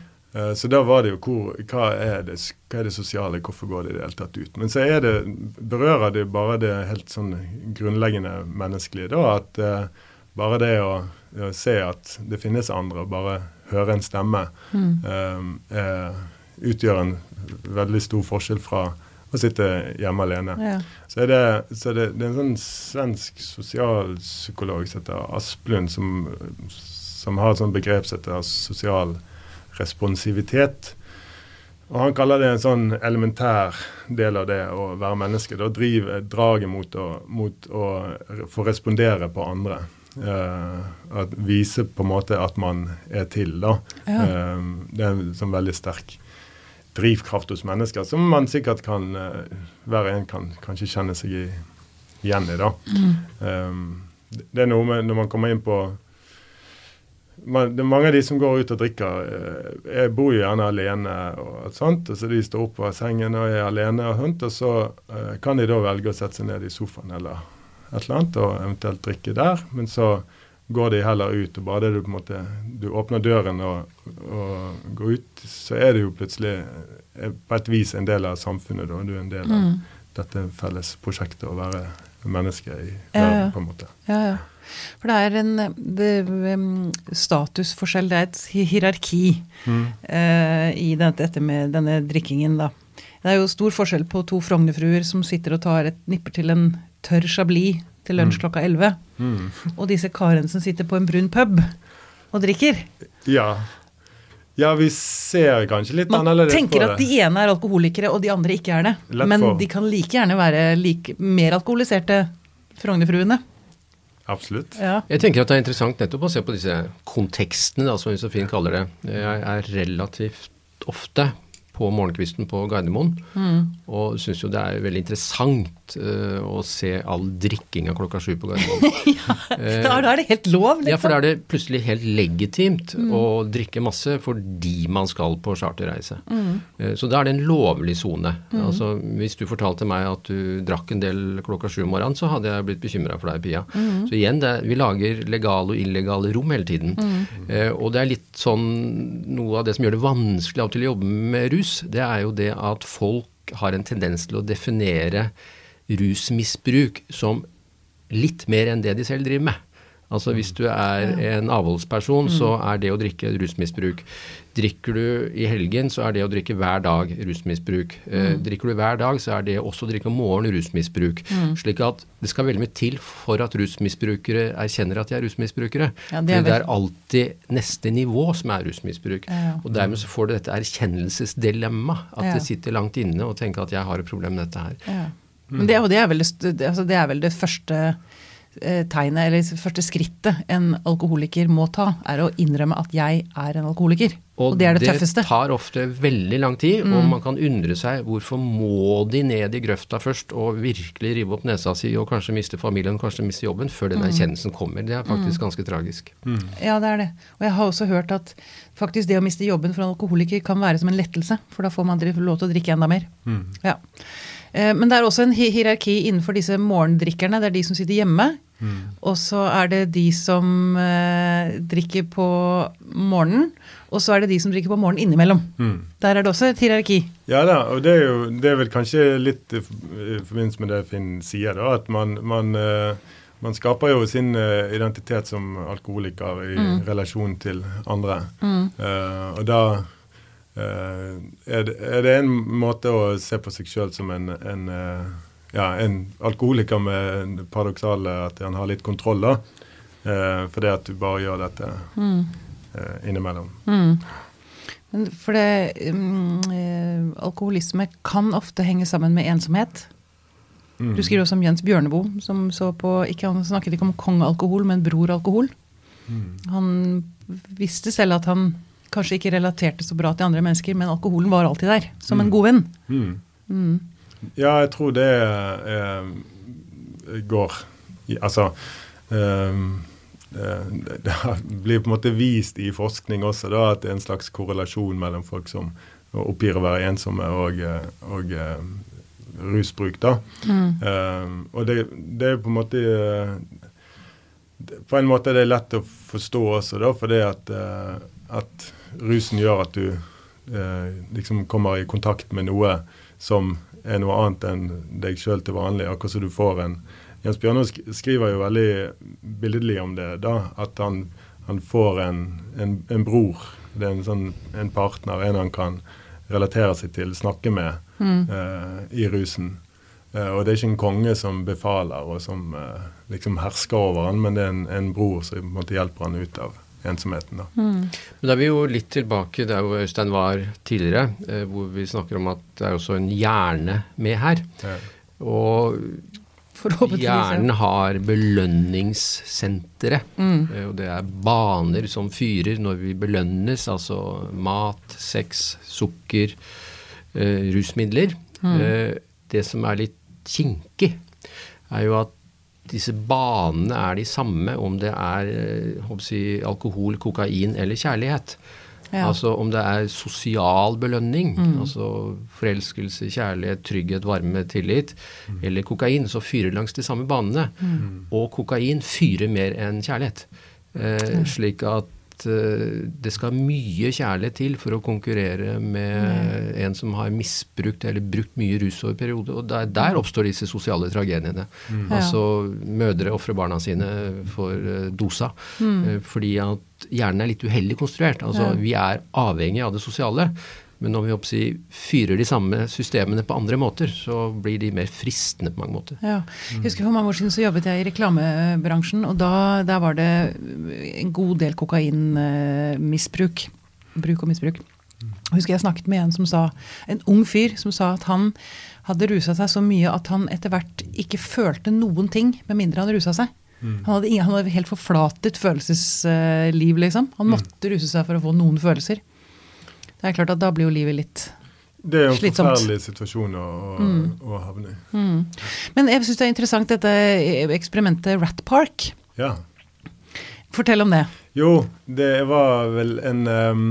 så da var det jo hvor, hva, er det, hva er det sosiale, hvorfor går det i det hele tatt ut. Men så det, berører det bare det helt sånn grunnleggende menneskelige. da, At uh, bare det å, å, se at det finnes andre, bare høre en stemme, mm. uh, uh, utgjør en veldig stor forskjell fra å sitte hjemme alene. Ja. Så, er det, så det, det, er en sånn svensk sosialpsykolog som heter Asplund, som, som har et sånt begrep som heter sosial responsivitet. Og Han kaller det en sånn elementær del av det å være menneske. Da driver draget mot å, mot å få respondere på andre. Eh, Vise på en måte at man er til, da. Ja. Eh, det er en sånn veldig sterk drivkraft hos mennesker som man sikkert kan uh, Hver en kan kanskje kjenne seg i, igjen i, da. Mm. det er noe med når man kommer inn på man, mange av de som går ut og drikker, eh, jeg bor jo gjerne alene. og sånt, og så De står opp av sengen og er alene, og, sånt, og så uh, kan de da velge å sette seg ned i sofaen eller et eller annet, og eventuelt drikke der. Men så går de heller ut. og Bare det du på en måte, du åpner døren og, og går ut, så er det jo plutselig eh, på et vis en del av samfunnet. da, Du er en del av mm. dette felles prosjektet å være menneske i verden, ja, ja. på en måte. Ja, ja. For det er en det, statusforskjell, det er et hierarki mm. uh, i dette, dette, med denne drikkingen, da. Det er jo stor forskjell på to Frognerfruer som sitter og tar et nipper til en tørr chablis til lunsj mm. klokka 11, mm. og disse karene som sitter på en brun pub og drikker. Ja. Ja, vi ser kanskje litt Man annerledes på det. Man tenker at de ene er alkoholikere, og de andre ikke er det. Lett Men for. de kan like gjerne være like, mer alkoholiserte Frognerfruene. Absolutt. Ja. Jeg tenker at det er interessant nettopp å se på disse kontekstene, da, som Josefin kaller det. Jeg er relativt ofte på morgenkvisten på Gardermoen. Mm. Og syns jo det er veldig interessant uh, å se all drikkinga klokka sju på Gardermoen. ja, da er det helt lov, liksom. Ja, for da er det plutselig helt legitimt mm. å drikke masse fordi man skal på charterreise. Mm. Uh, så da er det en lovlig sone. Mm. Altså, hvis du fortalte meg at du drakk en del klokka sju om morgenen, så hadde jeg blitt bekymra for deg, Pia. Mm. Så igjen, det, vi lager legale og illegale rom hele tiden. Uh, og det er litt sånn noe av det som gjør det vanskelig av og til å jobbe med rus rus, det er jo det at folk har en tendens til å definere rusmisbruk som litt mer enn det de selv driver med. Altså Hvis du er en avholdsperson, så er det å drikke rusmisbruk. Drikker du i helgen, så er det å drikke hver dag rusmisbruk. Eh, drikker du hver dag, så er det også å drikke om morgenen rusmisbruk. Slik at det skal veldig mye til for at rusmisbrukere erkjenner at de er rusmisbrukere. Ja, det er det er alltid neste nivå som er rusmisbruk. Ja. Og dermed så får du dette erkjennelsesdilemma. At Ja. det sitter langt inne og tenker at jeg har et problem med dette her. Ja. Men det, det, er vel det, altså det er vel det første tegnet, eller første skrittet en alkoholiker må ta, er å innrømme at jeg er en alkoholiker. Og, det er det tøffeste. Det tar ofte veldig lang tid, og man kan undre seg hvorfor må de ned i grøfta først og virkelig rive opp nesa si og kanskje miste familien, kanskje miste jobben, før Mm. den erkjennelsen kommer. Det er faktisk ganske tragisk. Ja, det er det. Og jeg har også hørt at faktisk det å miste jobben for en alkoholiker kan være som en lettelse, for da får man lov til å drikke enda mer. Ja. Eh, Men det er også en hierarki innenfor disse morgendrikkerne. Det er de som sitter hjemme. Og så er det de som eh, drikker på morgenen. Og så er det de som drikker på morgenen innimellom. Der er det også et hierarki. Ja da, og det er jo det er vel kanskje litt i forbindelse med det Finn sier, da, at man, man, eh, man skaper jo sin identitet som alkoholiker i relasjon til andre. Eh, og da eh, er, det, er det en måte å se på seg sjøl som en, en, uh, ja, en alkoholiker med det paradoksale at han har litt kontroll, da. Uh, for det at du bare gjør dette eh, innimellom. Men For det, um, eh, alkoholisme kan ofte henge sammen med ensomhet. Du skriver også om Jens Bjørneboe, som så på ikke, Han snakket ikke om kongealkohol, men broralkohol. Han visste selv at han kanskje ikke relaterte så bra til andre mennesker, men alkoholen var alltid der, som en god venn. Mm. Ja, jeg tror det eh, går i, Altså ehm, eh, det, blir på en måte vist i forskning også da, at det er en slags korrelasjon mellom folk som oppgir å være ensomme og, eh, og eh, rusbruk. da. Ehm, og det, det er på en måte eh, På en måte er det lett å forstå også, da, fordi at, at rusen gjør at du eh, liksom kommer i kontakt med noe som er noe annet enn deg sjøl til vanlig. Akkurat som du får en Jens Bjørnov sk- skriver jo veldig billedlig om det, da, at han, han får en, en, en bror. Det er en, sånn, en partner, en han kan relatere seg til, snakke med eh, i rusen. Eh, og det er ikke en konge som befaler og som eh, liksom hersker over han, men det er en, en bror som på en måte hjelper han ut av ensomheten. da. Men da er vi jo litt tilbake der hvor Øystein var tidligere, eh, hvor vi snakker om at det er også en hjerne med her. Ja. Og hjernen har belønningssentre. Eh, Og det er baner som fyrer når vi belønnes, altså mat, sex, sukker, eh, rusmidler. Eh, det som er litt kinkig, er jo at disse banene er de samme om det er eh, si, alkohol, kokain eller kjærlighet. Ja. Altså om det er sosial belønning, altså forelskelse, kjærlighet, trygghet, varme, tillit, eller kokain, så fyrer langs de samme banene. Og kokain fyrer mer enn kjærlighet. Eh, slik at eh, det skal mye kjærlighet til for å konkurrere med en som har misbrukt eller brukt mye rus over periode. Og der, der oppstår disse sosiale tragediene. Altså mødre ofrer barna sine for eh, dosa. Mm. fordi at hjernen er litt uheldig konstruert. Altså Ja. vi er avhengig av det sosiale. Men når vi si, fyrer de samme systemene på andre måter, så blir de mer fristende på mange måter. Ja. Jeg husker For mange år siden så jobbet jeg i reklamebransjen, og da der var det en god del kokainmisbruk. Bruk og misbruk. Jeg husker jeg snakket med en som sa, en ung fyr som sa at han hadde rusa seg så mye at han etter hvert ikke følte noen ting med mindre han rusa seg. Han, hadde ingen, han hadde helt forflatet følelsesliv, liksom. Han måtte ruse seg for å få noen følelser. Det er klart at da blir jo livet litt Det er jo en Slitsomt. forferdelig situasjon å, mm. å havne i. Men jeg syns det er interessant dette eksperimentet Rat Park. Ja. Fortell om det. Jo, det var vel en um,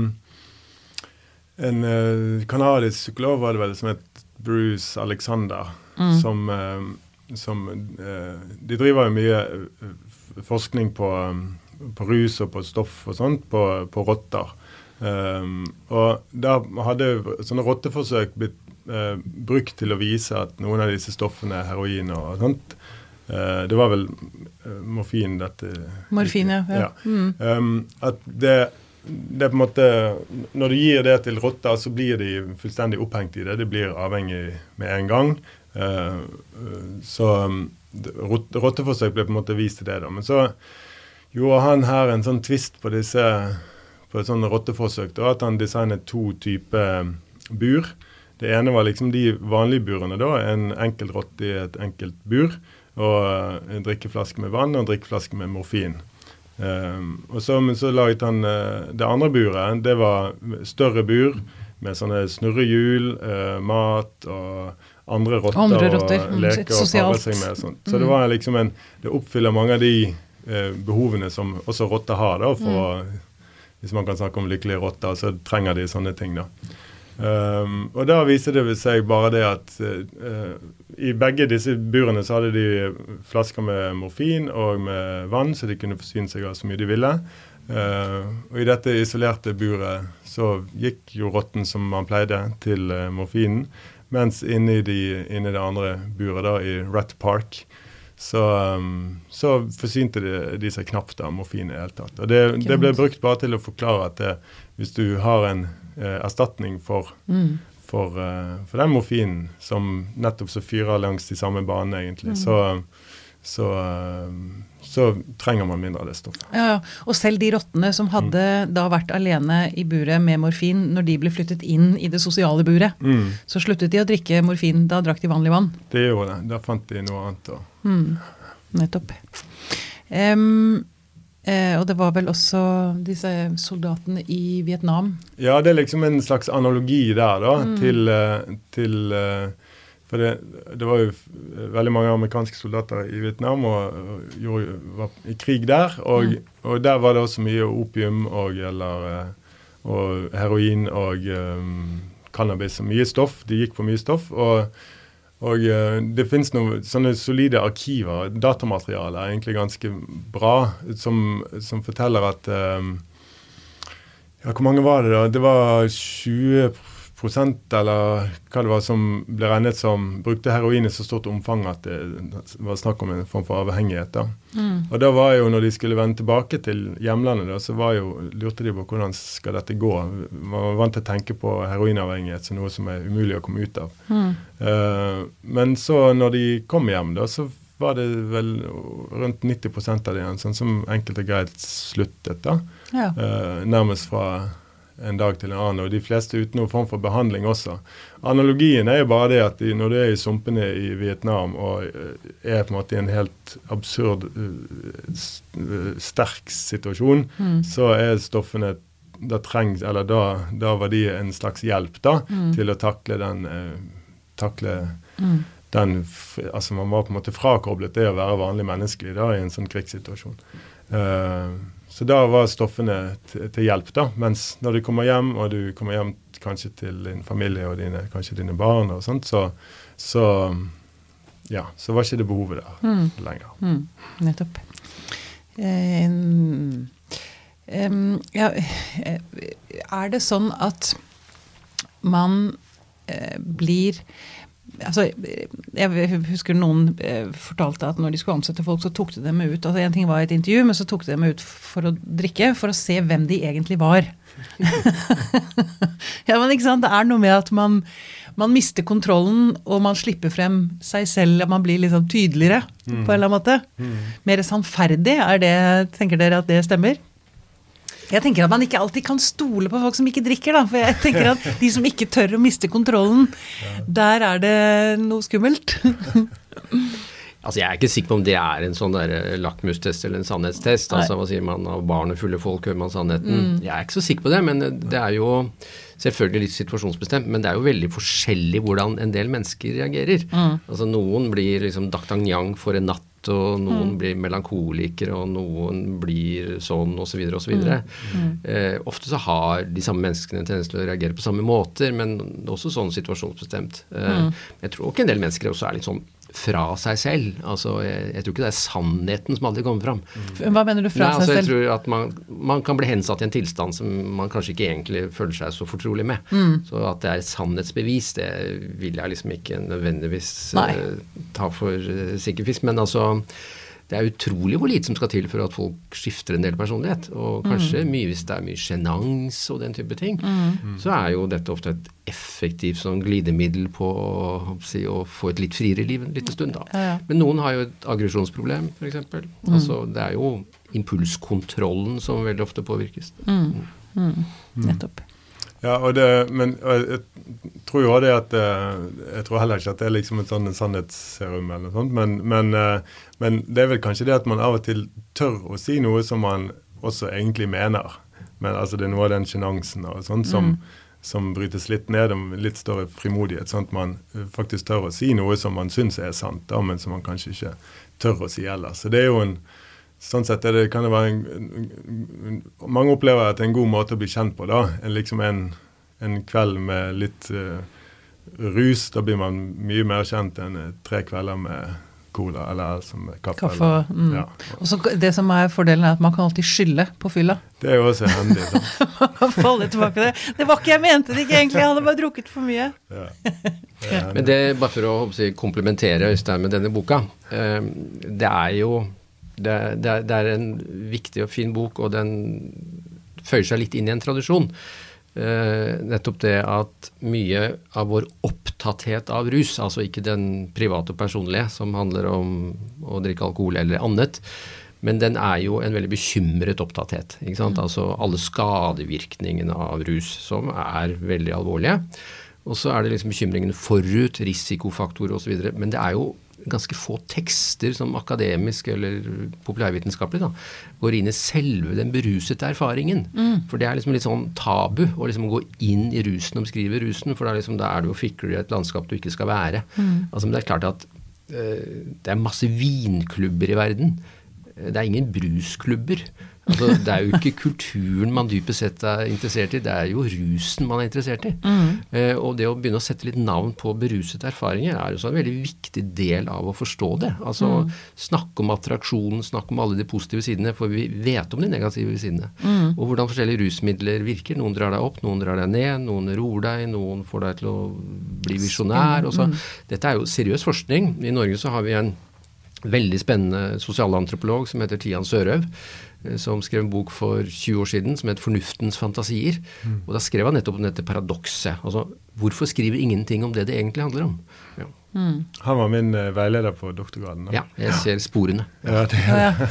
En uh, kanadisk psykolog var det vel som het Bruce Alexander, som, um, som uh, De driver jo mye forskning på, um, på rus og på stoff og sånt på, på rotter. Um, og da hadde sånne rotteforsøk blitt uh, brukt til å vise at noen av disse stoffene er heroin og sånt. uh, det var vel eh, morfin dette Morfin, ja. ja. Mm. Um, at det, det på en måte Når du gir det til rotter, så blir de fullstendig opphengt i det. De blir avhengig med en gang. Uh, så rotteforsøk ble på en måte vist til det, da. Men så gjorde han her en sånn twist på disse på et sånt rotteforsøk. da, At han designet to typer bur. Det ene var liksom de vanlige burene. da, En enkelt rotte i et enkelt bur. Og en drikkeflaske med vann og en drikkeflaske med morfin. Um, og så, Men så laget han uh, det andre buret. Det var større bur med sånne snurrehjul, uh, mat og andre rotter, andre rotter. og leker og pare seg med. Sånt. Så mm. det var liksom en, det oppfyller mange av de uh, behovene som også rotter har. da, for mm. Hvis man kan snakke om lykkelige rotter, så trenger de sånne ting. da. Um, og da viser det seg bare det at uh, i begge disse burene så hadde de flasker med morfin og med vann, så de kunne forsyne seg av så mye de ville. Uh, og i dette isolerte buret så gikk jo rotten som man pleide, til uh, morfinen. Mens inni, de, inni, det andre buret, da, i Rat Park, så, um, så forsynte de, de, seg knapt av morfin i det hele tatt. Og det, det, ble brukt bare til å forklare at det, hvis du har en eh, erstatning for, mm. for, uh, for, den morfinen som nettopp så fyrer langs de samme banene, egentlig, mm. så, så, eh, så, trenger man mindre av det stoffet. Ja. Og selv de rottene som hadde mm. da vært alene i buret med morfin, når de ble flyttet inn i det sosiale buret, mm. så sluttet de å drikke morfin. Da drakk de vanlig vann. Det gjorde det. Da fant de noe annet. Mm. Nettopp. Um, Eh, og det var vel også disse soldatene i Vietnam? Ja, det er liksom en slags analogi der, da, mm. til, eh, til eh, For det, det, var jo veldig mange amerikanske soldater i Vietnam og, og var i krig der. Og, mm. og, der var det også mye opium og, eller, eh, og heroin og um, cannabis mye stoff. De gikk på mye stoff. og og uh, det finnes noen sånne solide arkiver. Datamateriale er egentlig ganske bra, som, som forteller at um, Ja, hvor mange var det, da? Det var 20 eller hva det var som ble regnet som brukte heroin i så stort omfang at det var snakk om en form for avhengighet. da. Mm. Og da var jo, når de skulle vende tilbake til hjemlandet, da, så var jo, lurte de på hvordan skal dette gå. Man var vant til å tenke på heroinavhengighet som noe som er umulig å komme ut av. Mm. Uh, men så når de kom hjem, da, så var det vel rundt 90% av igjen, sånn som enkelt og greit sluttet. da. Ja. Uh, nærmest fra en dag til en annen, og de fleste uten noen form for behandling også. Analogien er jo bare det at de, når du er i sumpene i Vietnam og eh, er på en måte i en helt absurd, eh, sterk situasjon, mm. så er stoffene da, trengs, eller da, da, var de en slags hjelp da, mm. til å takle den, eh, takle mm. den altså Man var på en måte frakoblet det å være vanlig menneskelig da, i en sånn krigssituasjon. Uh, så da var stoffene til, hjelp, da. Mens når du kommer hjem, og du kommer hjem kanskje til din familie og dine, kanskje dine barn og sånt, så, så ja, så var ikke det behovet der mm. lenger. Mm. Nettopp. Um, um, ja, er det sånn at man uh, blir altså, Jeg husker noen eh, fortalte at når de skulle ansette folk, så tok de dem ut. altså En ting var et intervju, men så tok de dem ut for å drikke, for å se hvem de egentlig var. ja, men ikke sant, Det er noe med at man, man mister kontrollen, og man slipper frem seg selv. Man blir liksom tydeligere mm. på en eller annen måte. Mm. Mer sannferdig. er det, Tenker dere at det stemmer? Jeg tenker at man ikke alltid kan stole på folk som ikke drikker, da. For jeg tenker at de som ikke tør å miste kontrollen, der er det noe skummelt. Altså, Jeg er ikke sikker på om det er en sånn lakmustest eller en sannhetstest. Nei. Altså, Hva sier man av barn og fulle folk, hører man sannheten? Mm. Jeg er ikke så sikker på det, men det er jo selvfølgelig litt situasjonsbestemt. Men det er jo veldig forskjellig hvordan en del mennesker reagerer. Mm. Altså Noen blir liksom d'Artagnan for en natt og noen mm. blir melankolikere, og noen blir sånn, osv., osv. Mm. mm. Eh, ofte så har de samme menneskene en tendens til å reagere på samme måter, men også sånn situasjonsbestemt. Eh, mm. Jeg tror ikke en del mennesker også er litt sånn fra seg selv. Altså, jeg, jeg, tror ikke det er sannheten som aldri kommer fram. Hva mener du fra Nei, altså, seg jeg selv? tror at man, man kan bli hensatt i en tilstand som man kanskje ikke egentlig føler seg så fortrolig med. Mm. Så at det er et sannhetsbevis, det vil jeg liksom ikke nødvendigvis eh, ta for uh, sikker fisk. Men altså det er utrolig hvor lite som skal til for at folk skifter en del personlighet. Og kanskje Mm. mye hvis det er mye sjenanse og den type ting. Så er jo dette ofte et effektivt sånn glidemiddel på håper å få et litt friere liv en liten stund. da. Ja, ja. Men noen har jo et aggresjonsproblem, f.eks. Mm. Altså, det er jo impulskontrollen som veldig ofte påvirkes. Mm. Nettopp. Ja, og det, men og jeg tror jo det at eh, Jeg tror heller ikke at det er liksom et sånn sannhetsserum eller noe sånt, men, men, eh, men det er vel kanskje det at man av og til tør å si noe som man også egentlig mener. Men altså det er noe av den sjenansen og sånn som, som brytes litt ned om litt større frimodighet. Sånn at man eh, faktisk tør å si noe som man syns er sant, da, men som man kanskje ikke tør å si ellers. Så det er jo en Sånn sett er det, kan det være en, en, en, Mange opplever at det er en god måte å bli kjent på. da, en, liksom en, en kveld med litt uh, rus. Da blir man mye mer kjent enn eh, tre kvelder med cola eller som kaffe. Kaffe, eller, mm. ja. Og så Det som er fordelen, er at man kan alltid skylde på fylla. Det er jo også hendig. Man kan falle tilbake det. Det var ikke jeg mente det ikke egentlig, jeg hadde bare drukket for mye. Ja. Det. Men det, bare for å komplementere Øystein med denne boka. eh, det er jo det, det, det er en viktig og fin bok, og den føyer seg litt inn i en tradisjon. Eh, nettopp det at mye av vår opptatthet av rus, altså ikke den private og personlige som handler om å drikke alkohol eller annet, men den er jo en veldig bekymret opptatthet. ikke sant? Altså alle skadevirkningene av rus, som er veldig alvorlige. Og så er det liksom bekymringen forut, risikofaktorer osv. Men det er jo ganske få tekster som akademisk eller populærvitenskapelig da, går inn i selve den berusete erfaringen. For det er liksom litt sånn tabu å liksom gå inn i rusen og beskrive rusen, for da, liksom, da er du og fikler i et landskap du ikke skal være. Altså, men det er klart at uh, det er masse vinklubber i verden. Eh, Det er ingen brusklubber. Altså, det er jo ikke kulturen man dypest sett er interessert i, det er jo rusen man er interessert i. Eh, og det å begynne å sette litt navn på berusete erfaringer er jo en veldig viktig del av å forstå det. Altså snakke om attraksjonen, snakke om alle de positive sidene, for vi vet om de negative sidene. Og hvordan forskjellige rusmidler virker. Noen drar deg opp, noen drar deg ned, noen roer deg, noen får deg til å bli visjonær. Dette er jo seriøs forskning. I Norge så har vi en veldig spennende sosialantropolog som heter Tian Sørøv, som skrev en bok for 20 år siden som het 'Fornuftens fantasier'. Og Da skrev han nettopp om dette paradokset. Altså, hvorfor skriver ingenting om det det egentlig handler om? Ja, Han var min uh, veileder på doktorgraden. da. ja jeg ser sporene. Ja, det, Ja, det.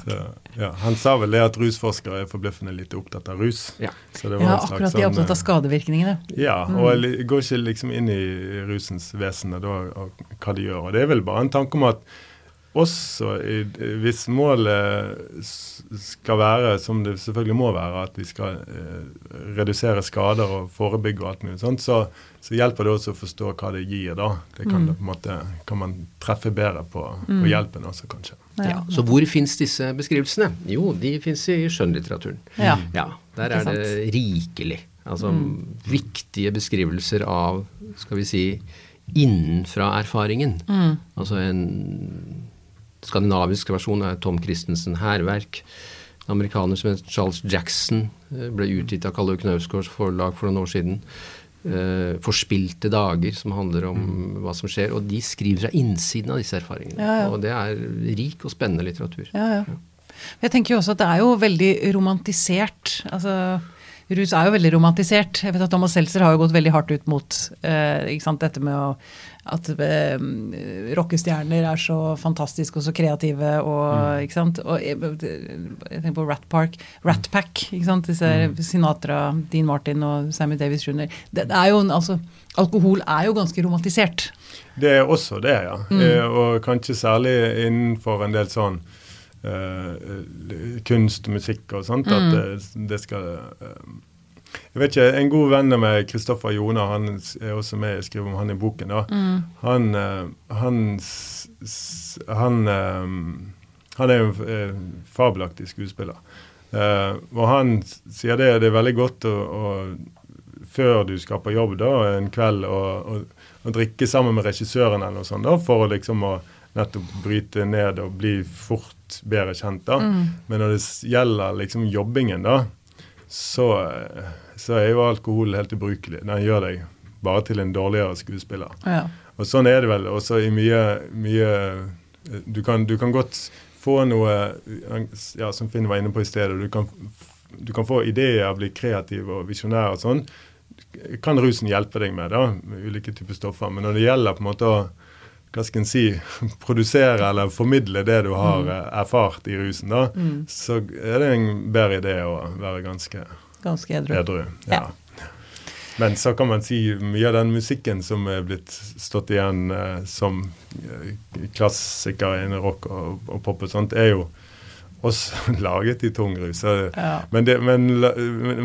så, ja. Han sa vel det at rusforskere er forbløffende lite opptatt av rus. Ja. Så det var ja, en slags akkurat de er sånn, opptatt av eh, skadevirkningene. Ja, og går ikke liksom inn i rusens vesen og, og hva de gjør. Og det er vel bare en tanke om at også i, hvis målet skal være, som det selvfølgelig må være, at vi skal eh, redusere skader og forebygge og alt mulig sånt, så, så hjelper det også å forstå hva det gir, da. Det kan, det på en måte, kan man treffe bedre på, på hjelpen også, kanskje. Ja, så hvor fins disse beskrivelsene? Jo, de fins i skjønnlitteraturen. Ja. der er det rikelig. Altså viktige beskrivelser av, skal vi si, innenfra erfaringen. Altså en skandinavisk versjon er Tom Christensen 'Hærverk'. En amerikaner som heter Charles Jackson eh, ble utgitt av Kalle Knausgårds forlag for noen år siden. Uh, 'Forspilte dager', som handler om hva som skjer. Og de skriver fra innsiden av disse erfaringene. Ja, ja. Og det er rik og spennende litteratur. Ja, ja. Jeg tenker jo også at det er jo veldig romantisert. Altså, rus er jo veldig romantisert. Jeg vet at Thomas Seltzer har jo gått veldig hardt ut mot eh, dette med å, at eh, rockestjerner er så fantastiske og så kreative og ikke sant. Og jeg, jeg tenker på Rat Park, Rat Pack, ikke sant. Disse Sinatra, Dean Martin og Sammy Davis jr. Det, er jo altså, alkohol er jo ganske romantisert. Det er også det, ja. Eh, og kanskje særlig innenfor en del sånn eh, kunst, musikk og sånt. At det, det skal eh, Jeg vet ikke, En god venn av meg, Kristoffer Jona, han er også med, jeg skriver om han i boken. da. Han, eh, han, han, eh, han er en eh, fabelaktig skuespiller. Og han sier det, det er veldig godt å, å før du skal på jobb da, en kveld å, drikke sammen med regissøren eller noe sånt da, for å liksom å nettopp bryte ned og bli fort bedre kjent. da. Mm. Men når det gjelder liksom jobbingen, da, så, så er jo alkohol helt ubrukelig. Den gjør deg bare til en dårligere skuespiller. Ja. Og sånn er det vel også i mye, mye du, kan, du kan godt få noe ja, som Finn var inne på i stedet. Du kan, du kan få ideer, bli kreativ og visjonær og sånn. Kan rusen hjelpe deg med, da, med ulike typer stoffer. Men når det gjelder på en måte å hva skal en si, produsere eller formidle det du har mm. erfart i rusen, da, Mm. så er det en bedre idé å være ganske Ganske edru. edru. Ja. Men så kan man si mye av den musikken som er blitt stått igjen eh, som eh, klassikere innen rock og, og pop og sånt, er jo også laget i tung rus. Ja. men, det, men,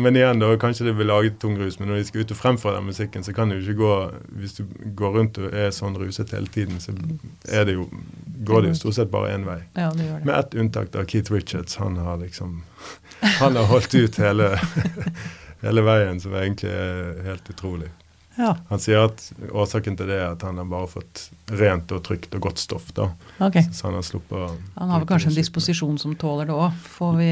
men, igjen, da, kanskje det blir laget i tung rus, men når de skal ut og fremføre den musikken, så kan det jo ikke gå Hvis du går rundt og er sånn ruset hele tiden, så det jo, går det jo stort sett bare én vei. ja, det det. Med ett unntak, av Keith Richards. Han har liksom Han har holdt ut hele, hele veien, som egentlig er helt utrolig. Ja, Han sier at årsaken til det er at han har bare fått rent og trygt og godt stoff. da. Okay. Så han har sluppet Han har vel kanskje en disposisjon som tåler det òg, får vi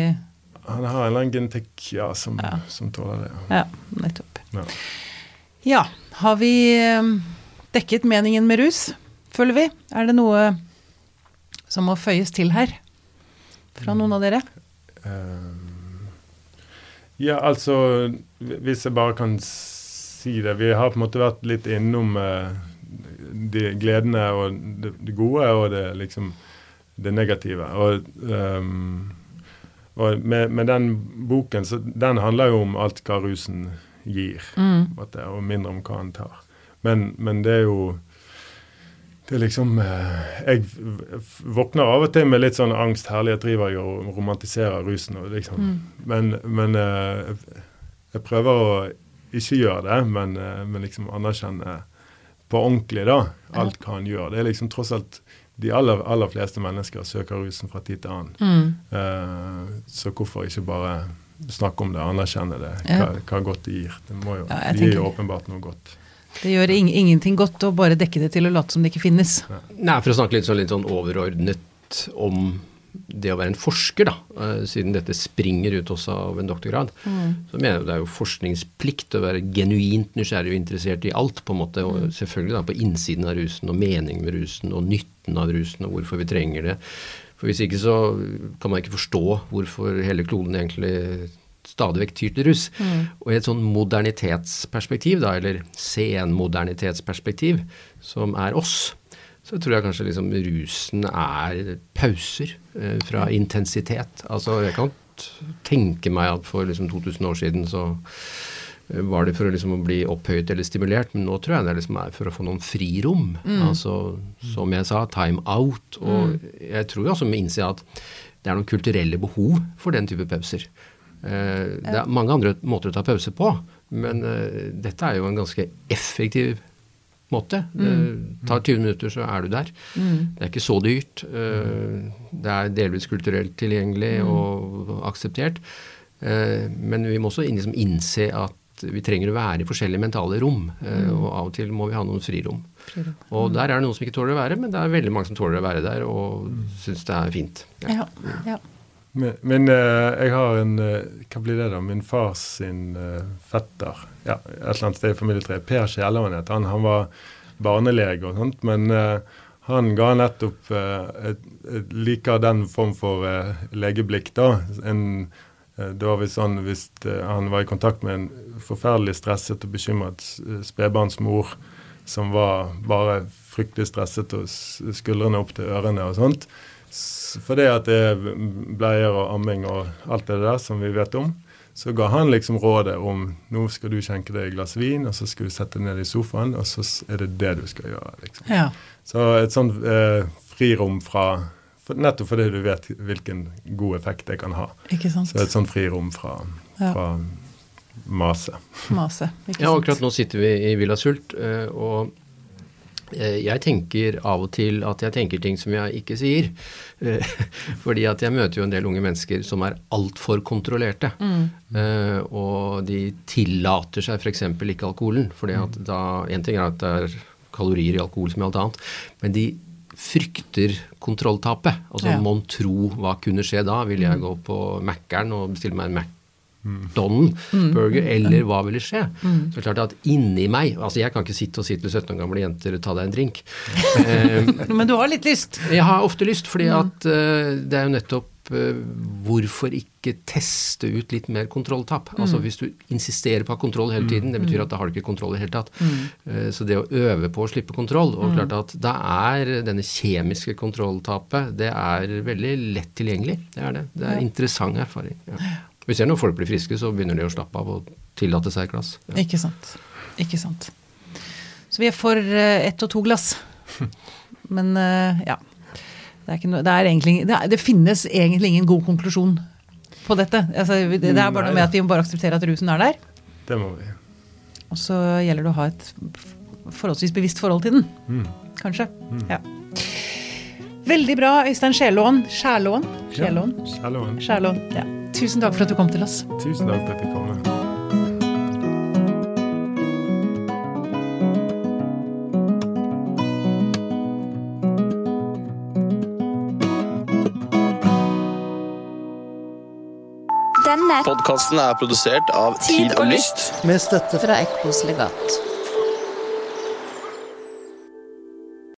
Han har en eller annen genetikk ja, som, Ja. som tåler det. Ja, nettopp. Ja. Ja, har vi eh, dekket meningen med rus, føler vi? Er det noe som må føyes til her? Fra noen av dere? Ehm, ja, altså Hvis jeg bare kan si det. Vi har på en måte vært litt innom eh, de gledene og det, gode og det liksom det negative. Og, um, og med, med den boken, så den handler jo om alt hva rusen gir, Mm. måte, og mindre om hva han tar. Men, men det er jo det er liksom eh, Jeg våkner av og til med litt sånn angst. Herlighet driver jo og romantiserer rusen. Og liksom. Mm. Men, men eh, jeg prøver å ikke gjør det, men, eh, men liksom anerkjenne på ordentlig da, alt hva han gjør. Det er liksom tross alt De aller, aller fleste mennesker søker rusen fra tid til annen. Mm. Uh, så hvorfor ikke bare snakke om det, anerkjenne det, hva, hva godt det gir. Det må jo, Ja, det gir jo åpenbart noe godt. Det gjør ing ingenting godt å bare dekke det til og late som det ikke finnes. Nei, For å snakke litt sånn, litt sånn overordnet om det å være en forsker, da, eh, siden dette springer ut også av en doktorgrad, så mener jeg det er jo forskningsplikt å være genuint nysgjerrig og interessert i alt, på en måte, og selvfølgelig da på innsiden av rusen, og meningen med rusen, og nytten av rusen, og hvorfor vi trenger det. For hvis ikke så kan man ikke forstå hvorfor hele kloden egentlig stadig vekk tyr til rus. Og i et sånn modernitetsperspektiv, da, eller senmodernitetsperspektiv, som er oss, så tror jeg kanskje liksom rusen er pauser eh, fra intensitet. Altså jeg kan tenke meg at for liksom 2000 år siden så eh, var det for å liksom bli opphøyet eller stimulert, men nå tror jeg det liksom er for å få noen frirom. Altså som jeg sa, time out. Og jeg tror jo også vi innser at det er noen kulturelle behov for den type pauser. Eh, det er mange andre måter å ta pause på, men dette er jo en ganske effektiv måte. Det tar 20 minutter, så er du der. Det er ikke så dyrt. eh, Det er delvis kulturelt tilgjengelig og akseptert. Eh, Men vi må også liksom innse at vi trenger å være i forskjellige mentale rom. eh, Og av og til må vi ha noen frirom. Og der er det noen som ikke tåler å være, men det er veldig mange som tåler å være der og syns det er fint. Ja. Ja, ja. Men, men eh, jeg har en eh, Hva blir det, da? Min fars sin eh, fetter. Ja, et eller annet sted i familietreet. Per Kjellevann het han. Han var barnelege og sånt, men han ga nettopp et, et, liker den form for legeblikk, da. En, det var visst sånn hvis han var i kontakt med en forferdelig stresset og bekymret spedbarnsmor som var bare fryktelig stresset og skuldrene opp til ørene og sånt. S- For det at det er bleier og amming og alt det der som vi vet om, så ga han liksom rådet om nå skal du skjenke deg et glass vin, og så skal du sette deg ned i sofaen, og så er det det du skal gjøre. liksom. ja. Så et sånt eh, frirom fra for, Nettopp fordi du vet hvilken god effekt det kan ha. Ikke sant. Så et sånt frirom fra, Ja. fra mase. Mase. Ikke Ja, akkurat nå sitter vi i Villa Sult, eh, og jeg tenker av og til at jeg tenker ting som jeg ikke sier. Eh, fordi at jeg møter jo en del unge mennesker som er altfor kontrollerte. Mm. Og de tillater seg f.eks. ikke alkoholen. fordi at da, En ting er at det er kalorier i alkohol som i alt annet, men de frykter kontrolltapet. Altså ja. mon tro hva kunne skje da? Vil jeg mm. gå på Mækkern og bestille meg en Mac Don-burger, mm. eller hva ville skje? Mm. Så det er klart at inni meg altså Jeg kan ikke sitte og si til 17 år gamle jenter ta deg en drink. Men du har litt lyst? Jeg har ofte lyst, fordi mm. at uh, det er jo nettopp uh, hvorfor ikke teste ut litt mer kontrolltap? Mm. Altså Hvis du insisterer på å ha kontroll hele tiden, det betyr at da har du ikke kontroll i det hele tatt. Mm. Uh, så det å øve på å slippe kontroll Og klart at da er denne kjemiske kontrolltapet det er veldig lett tilgjengelig. Det er det. Det er interessant erfaring. Ja. Vi ser når folk blir friske, så begynner de å slappe av og tillate seg et glass. Ja. Ikke sant. Ikke sant. Så vi er for uh, ett og to glass. Men uh, ja. Det, noe, det, egentlig, det, er, det, finnes egentlig ingen god konklusjon på dette. Altså, det, det, er bare noe med at vi må bare akseptere at rusen er der. Det må vi. Og så gjelder det å ha et forholdsvis bevisst forhold til den. Mm. Kanskje. Mm. Ja. Veldig bra, Øystein Skjælåen. Skjælån? Skjælån. Skjælån. Skjælån. Ja. Tusen takk for at du kom til oss. Tusen takk for at jeg kom. komme. Denne podkasten er produsert av Tid og Lyst. Med støtte fra Ekkos legat.